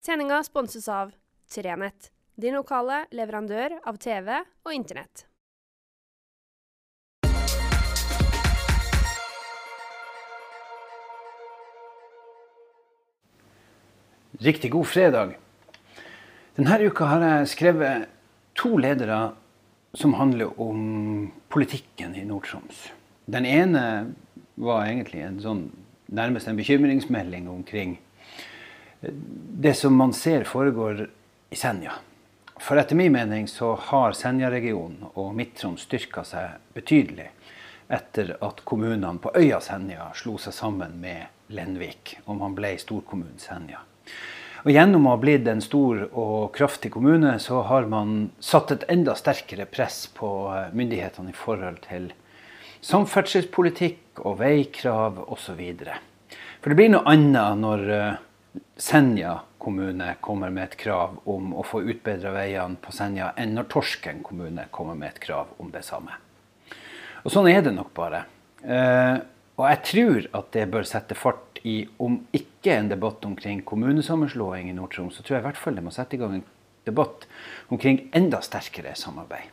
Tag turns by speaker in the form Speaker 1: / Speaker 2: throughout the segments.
Speaker 1: Sendinga sponses av Trenett, din lokale leverandør av TV og Internett.
Speaker 2: Riktig god fredag. Denne uka har jeg skrevet to ledere som handler om politikken i Nord-Troms. Den ene var egentlig en sånn, nærmest en bekymringsmelding omkring det som man ser foregår i Senja. For etter min mening så har Senja-regionen og Midt-Troms styrka seg betydelig etter at kommunene på øya Senja slo seg sammen med Lenvik, og man ble storkommunen Senja. Og Gjennom å ha blitt en stor og kraftig kommune, så har man satt et enda sterkere press på myndighetene i forhold til samferdselspolitikk og veikrav osv. For det blir noe annet når Senja kommune kommer med et krav om å få utbedra veiene på Senja, enn når Torsken kommune kommer med et krav om det samme. Og Sånn er det nok bare. Eh, og jeg tror at det bør sette fart i, om ikke en debatt omkring kommunesammenslåing i Nord-Troms, så tror jeg i hvert fall det må sette i gang en debatt omkring enda sterkere samarbeid.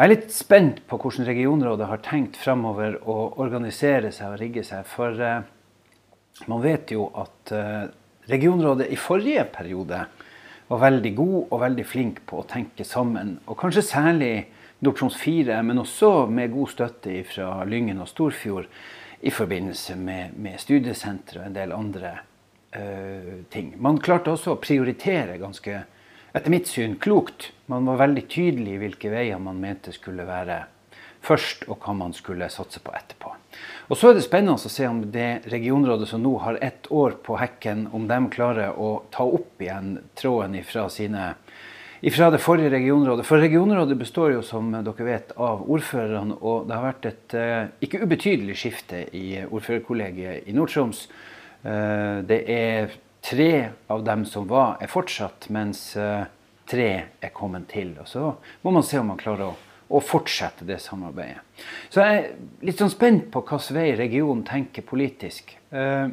Speaker 2: Jeg er litt spent på hvordan regionrådet har tenkt fremover å organisere seg og rigge seg. For eh, man vet jo at eh, regionrådet i forrige periode var veldig god og veldig flink på å tenke sammen. Og kanskje særlig Nord-Troms 4, men også med god støtte fra Lyngen og Storfjord i forbindelse med, med studiesenter og en del andre uh, ting. Man klarte også å prioritere ganske, etter mitt syn, klokt. Man var veldig tydelig i hvilke veier man mente skulle være først, og hva man skulle satse på etterpå. Og Så er det spennende å se om det regionrådet som nå har ett år på hekken, om de klarer å ta opp igjen tråden ifra, sine, ifra det forrige regionrådet. For regionrådet består jo, som dere vet, av ordførerne, og det har vært et uh, ikke ubetydelig skifte i ordførerkollegiet i Nord-Troms. Uh, det er tre av dem som var, er fortsatt, mens uh, tre er kommet til. Og Så må man se om man klarer å og fortsette det samarbeidet. Så jeg er litt sånn spent på hvilken vei regionen tenker politisk. Eh,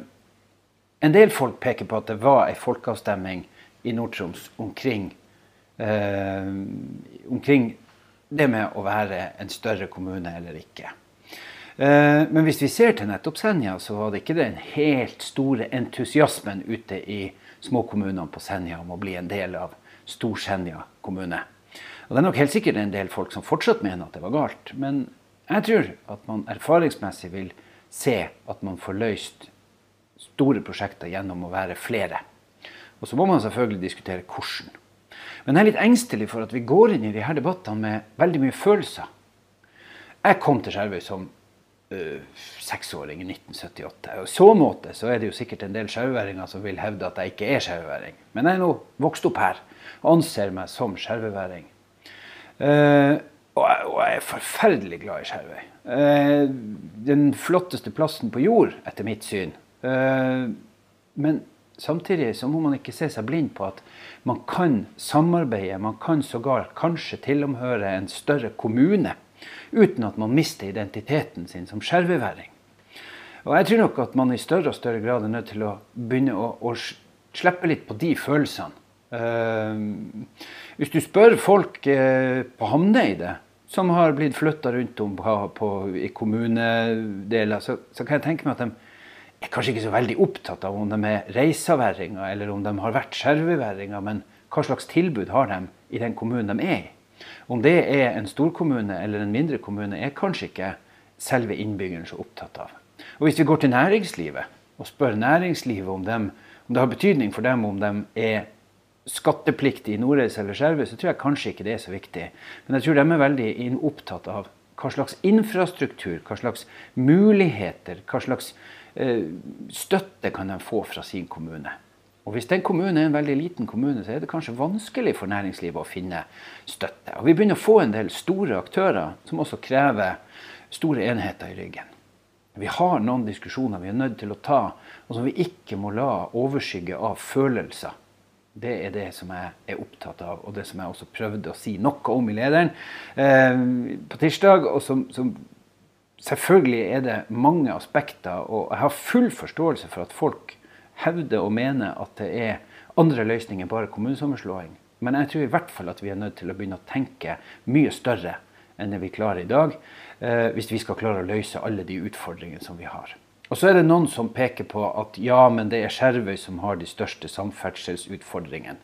Speaker 2: en del folk peker på at det var en folkeavstemning i Nord-Troms omkring, eh, omkring det med å være en større kommune eller ikke. Eh, men hvis vi ser til nettopp Senja, så var det ikke den helt store entusiasmen ute i småkommunene på Senja om å bli en del av Stor-Senja kommune. Og Det er nok helt sikkert en del folk som fortsatt mener at det var galt. Men jeg tror at man erfaringsmessig vil se at man får løst store prosjekter gjennom å være flere. Og så må man selvfølgelig diskutere hvordan. Men jeg er litt engstelig for at vi går inn i de her debattene med veldig mye følelser. Jeg kom til Skjervøy som uh, seksåring i 1978. Og I så måte så er det jo sikkert en del skjervøværinger som vil hevde at jeg ikke er skjervøværing. Men jeg er nå vokst opp her og anser meg som skjervøværing. Uh, og, jeg, og, jeg, er forferdelig glad i Skjervøy. Eh, den flotteste plassen på jord, etter mitt syn. Eh, men samtidig så må man ikke se seg blind på at man kan samarbeide. Man kan sågar kanskje tilhøre en større kommune uten at man mister identiteten sin som skjerveværing. Og jeg tror nok at man i større og større grad er nødt til å begynne å, å slippe litt på de følelsene. Uh, hvis du spør folk uh, på Hamneidet, som har blitt flytta rundt om på, på, i kommunedeler, så, så, kan jeg tenke meg at de er kanskje ikke så veldig opptatt av om de er reisaværinger eller om de har vært skjerveværinger, men hva slags tilbud har de i den kommunen de er i. Om det er en storkommune eller en mindre kommune, er kanskje ikke selve innbyggeren så opptatt av. Og Hvis vi går til næringslivet og spør næringslivet om, dem, om det har betydning for dem om de er skattepliktig i Nordreisa eller Skjervøy, så tror jeg kanskje ikke det er så viktig. Men jeg tror de er veldig opptatt av hva slags infrastruktur, hva slags muligheter, hva slags eh, støtte kan de få fra sin kommune. Og Hvis den kommunen er en veldig liten kommune, så er det kanskje vanskelig for næringslivet å finne støtte. Og Vi begynner å få en del store aktører som også krever store enheter i ryggen. Vi har noen diskusjoner vi er nødt til å ta, og som vi ikke må la overskygge av følelser. Det er det som jeg er opptatt av, og det som jeg også prøvde å si noe om i lederen eh, på tirsdag. og som, som Selvfølgelig er det mange aspekter, og jeg har full forståelse for at folk hevder og mener at det er andre løsninger enn bare kommunesammenslåing. Men jeg tror i hvert fall at vi er nødt til å begynne å tenke mye større enn det vi klarer i dag, eh, hvis vi skal klare å løse alle de utfordringene som vi har. Og så er det noen som peker på at ja, men det er Skjervøy som har de største samferdselsutfordringene.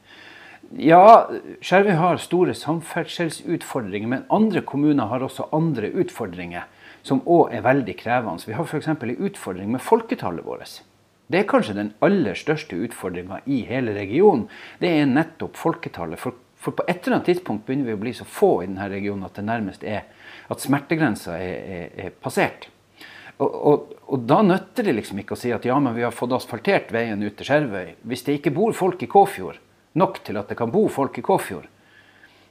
Speaker 2: Ja, Skjervøy har store samferdselsutfordringer, men andre kommuner har også andre utfordringer som òg er veldig krevende. Vi har f.eks. en utfordring med folketallet vårt. Det er kanskje den aller største utfordringa i hele regionen. Det er nettopp folketallet. For, for, på et eller annet tidspunkt begynner vi å bli så få i denne regionen at det nærmest er at smertegrensa er, er, er passert. Og, og, og, da nytter det liksom ikke å si at ja, men vi har fått asfaltert veien ut til Skjervøy. Hvis det ikke bor folk i Kåfjord, nok til at det kan bo folk i Kåfjord,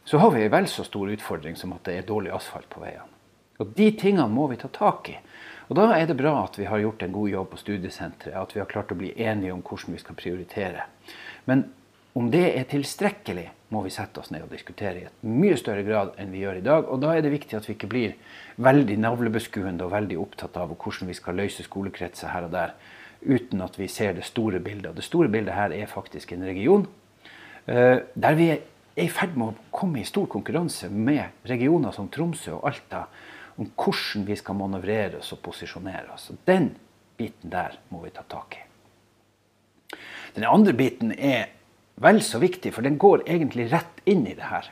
Speaker 2: så har vi en vel så stor utfordring som at det er dårlig asfalt på veiene. Og De tingene må vi ta tak i. Og Da er det bra at vi har gjort en god jobb på studiesenteret, at vi har klart å bli enige om hvordan vi skal prioritere. Men om det er tilstrekkelig, må vi sette oss ned og diskutere i et mye større grad enn vi gjør i dag. Og da er det viktig at vi ikke blir veldig navlebeskuende og veldig opptatt av hvordan vi skal løse skolekretser her og der, uten at vi ser det store bildet. Og det store bildet her er faktisk en region eh, der vi er i ferd med å komme i stor konkurranse med regioner som Tromsø og Alta om hvordan vi skal manøvrere oss og posisjonere oss. Den biten der må vi ta tak i. Den andre biten er vel så viktig, for den går egentlig rett inn i det her.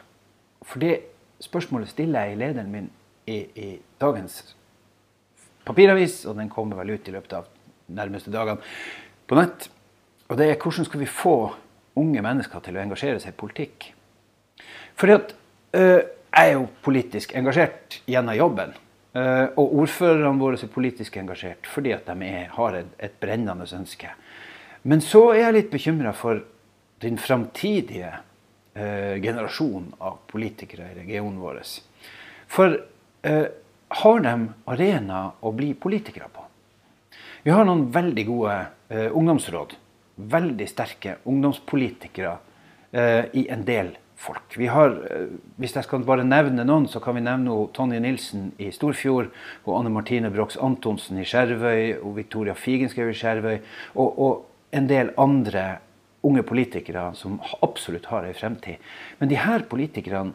Speaker 2: For det spørsmålet stiller jeg i lederen min i, i dagens papiravis, og den kommer vel ut i løpet av nærmeste dagene på nett. Og det er hvordan skal vi få unge mennesker til å engasjere seg i politikk? Fordi at øh, jeg er jo politisk engasjert gjennom jobben. Eh, og ordførerne våre er politisk engasjert fordi at de er, har et, et, brennende ønske. Men så er jeg litt bekymra for den framtidige eh, generasjonen av politikere i regionen vår. For eh, har de arena å bli politikere på? Vi har noen veldig gode eh, ungdomsråd. Veldig sterke ungdomspolitikere eh, i en del folk. Vi har, eh, hvis jeg skal bare nevne noen, så kan vi nevne Tonje Nilsen i Storfjord, og Anne Martine Brox Antonsen i Skjervøy, og Victoria Figenschou i Skjervøy, og, og, en del andre unge politikere som absolutt har ei fremtid. Men de her politikerne,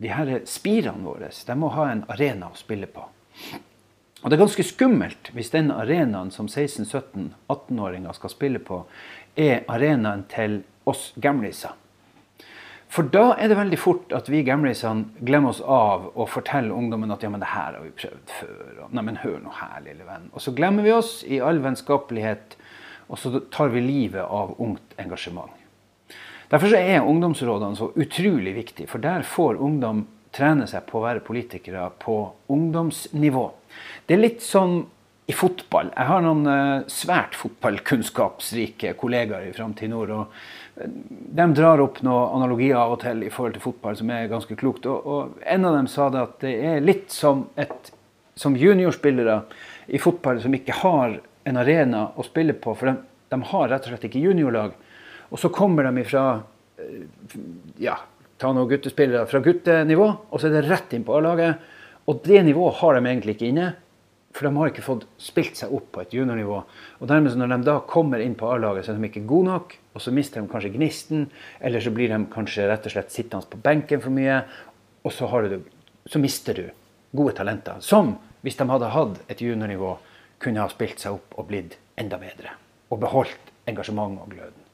Speaker 2: de her spirene våre, de må ha en arena å spille på. Og Det er ganske skummelt hvis den arenaen som 16-17-18-åringer skal spille på, er arenaen til oss gamliser. For da er det veldig fort at vi gamlisene glemmer oss av og forteller ungdommen at ja, men det her har vi prøvd før. Og, Nei, men hør nå her, lille venn. Og så glemmer vi oss i all vennskapelighet, og så tar vi livet av ungt engasjement. Derfor er ungdomsrådene så utrolig viktige, for der får ungdom trene seg på å være politikere på ungdomsnivå. Det er litt sånn i fotball. Jeg har noen uh, svært fotballkunnskapsrike kollegaer i Framtid Nord. og uh, De drar opp noen analogier av og til i forhold til fotball som er ganske klokt. Og, og En av dem sa det at det er litt som, et, som juniorspillere i fotball som ikke har en arena å spille på. For de, de har rett og slett ikke juniorlag. Og så kommer de ifra uh, ja, ta noen guttespillere fra guttenivå, og så er det rett inn på A-laget. Og det nivået har de egentlig ikke inne. For de har ikke fått spilt seg opp på et juniornivå. Og dermed når de da kommer inn på A-laget, så er de ikke gode nok. Og så mister de kanskje gnisten, eller så blir de kanskje rett og slett sittende på benken for mye. Og så, du, så mister du gode talenter. Som, hvis de hadde hatt et juniornivå, kunne ha spilt seg opp og blitt enda bedre. Og beholdt engasjementet og gløden.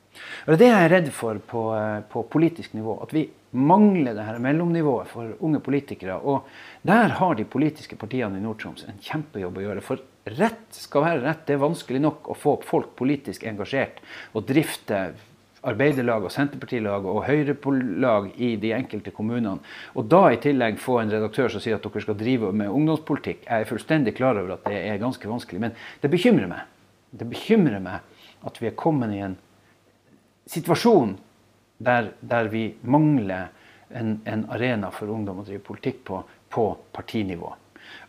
Speaker 2: Og Det er det jeg er redd for på, eh, på politisk nivå. At vi mangler det her mellomnivået for unge politikere. Og der har de politiske partiene i Nord-Troms en kjempejobb å gjøre. For rett skal være rett. Det er vanskelig nok å få folk politisk engasjert og drifte Arbeiderlag og Senterpartilag og Høyre-lag i de enkelte kommunene. Og da i tillegg få en redaktør som sier at dere skal drive med ungdomspolitikk. Jeg er fullstendig klar over at det er ganske vanskelig, men det bekymrer meg. Det bekymrer meg at vi er kommet i en situasjon der, der vi mangler en, en, arena for ungdom å drive politikk på, på partinivå.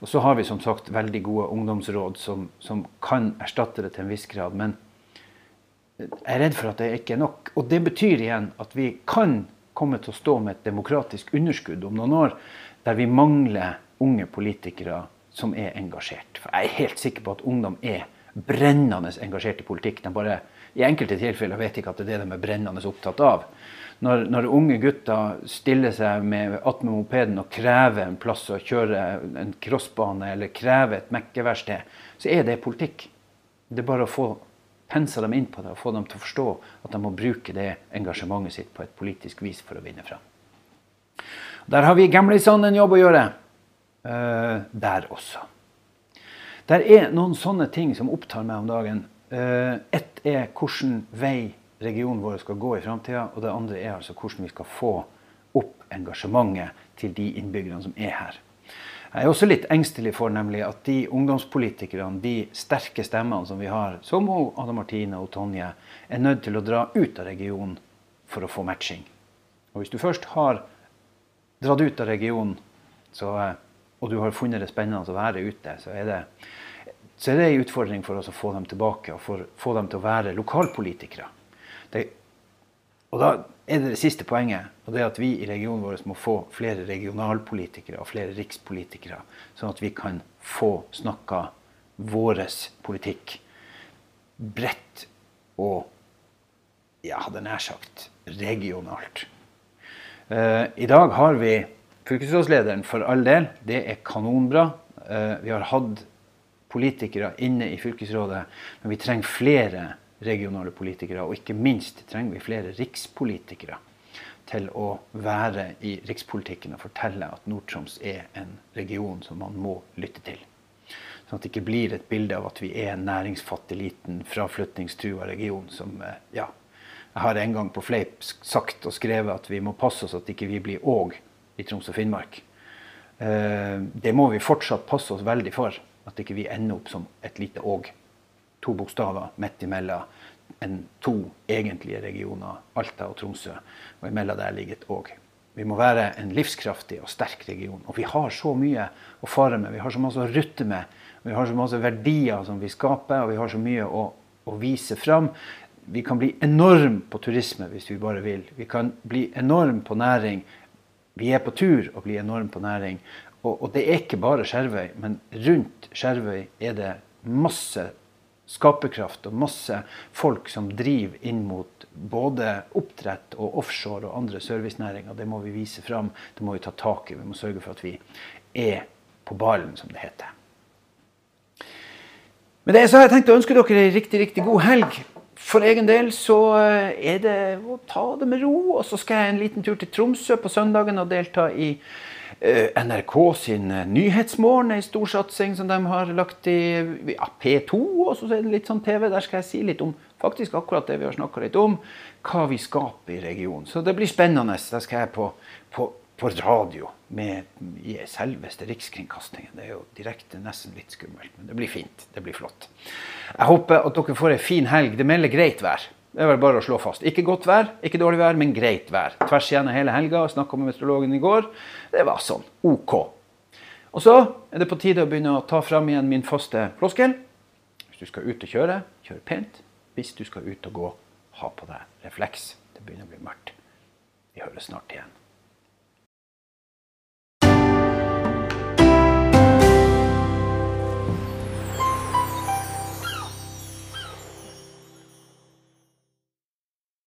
Speaker 2: Og så har vi som sagt veldig gode ungdomsråd som, som, kan erstatte det til en viss grad. Men jeg er redd for at det ikke er nok. Og det betyr igjen at vi kan komme til å stå med et demokratisk underskudd om noen år, der vi mangler unge politikere som er engasjert. For jeg er helt sikker på at ungdom er brennende engasjert i politikk. De bare i enkelte tilfeller vet ikke at det er det de er brennende opptatt av. Når, når, unge gutter stiller seg med attmed mopeden og krever en plass å kjøre en crossbane eller krever et mekkeverksted, så er det politikk. Det er bare å få pense dem inn på det og få dem til å forstå at de må bruke det engasjementet sitt på et politisk vis for å vinne fram. Der har vi gamlisene en jobb å gjøre. Uh, der også. Der er noen sånne ting som opptar meg om dagen. Uh, ett er hvilken vei regionen vår skal gå i framtida. Og det andre er altså hvordan vi skal få opp engasjementet til de innbyggerne som er her. Jeg er også litt engstelig for nemlig at de ungdomspolitikerne, de sterke stemmene som vi har, som Anne Martine og Tonje, er nødt til å dra ut av regionen for å få matching. Og hvis du først har dratt ut av regionen, så, og du har funnet det spennende å være ute, så er det så er det en utfordring for oss å få dem tilbake og for, få dem til å være lokalpolitikere. Det, og da er det det siste poenget. Og det er at vi i regionen vår må få flere regionalpolitikere og flere rikspolitikere. Sånn at vi kan få snakka vår politikk bredt og ja, hadde nær sagt regionalt. Uh, I dag har vi fylkesrådslederen for all del. Det er kanonbra. Uh, vi har hatt politikere inne i fylkesrådet, men vi trenger flere regionale politikere. Og ikke minst trenger vi flere rikspolitikere til å være i rikspolitikken og fortelle at Nord-Troms er en region som man må lytte til. Sånn at det ikke blir et bilde av at vi er en næringsfattig, liten, fraflytningstrua region som eh, ja, Jeg har en gang på fleip sagt og skrevet at vi må passe oss at ikke vi blir òg i Troms og Finnmark. Eh, det må vi fortsatt passe oss veldig for. At ikke vi ender opp som et lite Åg to bokstaver midt imellom enn to egentlige regioner, Alta og Tromsø. Og imellom der ligger et Åg. Vi må være en livskraftig og sterk region. Og vi har så mye å fare med. Vi har så masse å rutte med. Vi har så masse verdier som vi skaper, og vi har så mye å, å vise fram. Vi kan bli enorm på turisme hvis vi bare vil. Vi kan bli enorm på næring. Vi er på tur å bli enorm på næring. Og, og det er ikke bare Skjervøy, men rundt Skjervøy er det masse skaperkraft og masse folk som driver inn mot både oppdrett og offshore og andre servicenæringer. Det må vi vise fram, det må vi ta tak i. Vi må sørge for at vi er på ballen, som det heter. Med det så har jeg tenkt å ønske dere ei riktig, riktig god helg. For egen del så eh, er det å ta det med ro. Og så skal jeg en liten tur til Tromsø på søndagen og delta i NRK sin eh, Nyhetsmorgen, ei storsatsing som de har lagt i ja, P2. Og så er det litt sånn TV. Der skal jeg si litt om faktisk akkurat det vi har snakka litt om. Hva vi skaper i regionen. Så det blir spennende. Da skal jeg på, på, på radio med i selveste Rikskringkastingen. Det er jo direkte nesten litt skummelt, men det blir fint. Det blir flott. Jeg håper at dere får ei en fin helg. Det melder greit vær. Det er vel bare å slå fast. Ikke godt vær, ikke dårlig vær, men greit vær. Tvers igjennom hele helga. Snakka med meteorologen i går. Det var sånn OK. Og så er det på tide å begynne å ta fram igjen min faste floskel. Hvis du skal ut og kjøre, kjør pent. Hvis du skal ut og gå, ha på deg refleks. Det begynner å bli mørkt. Vi høres snart igjen.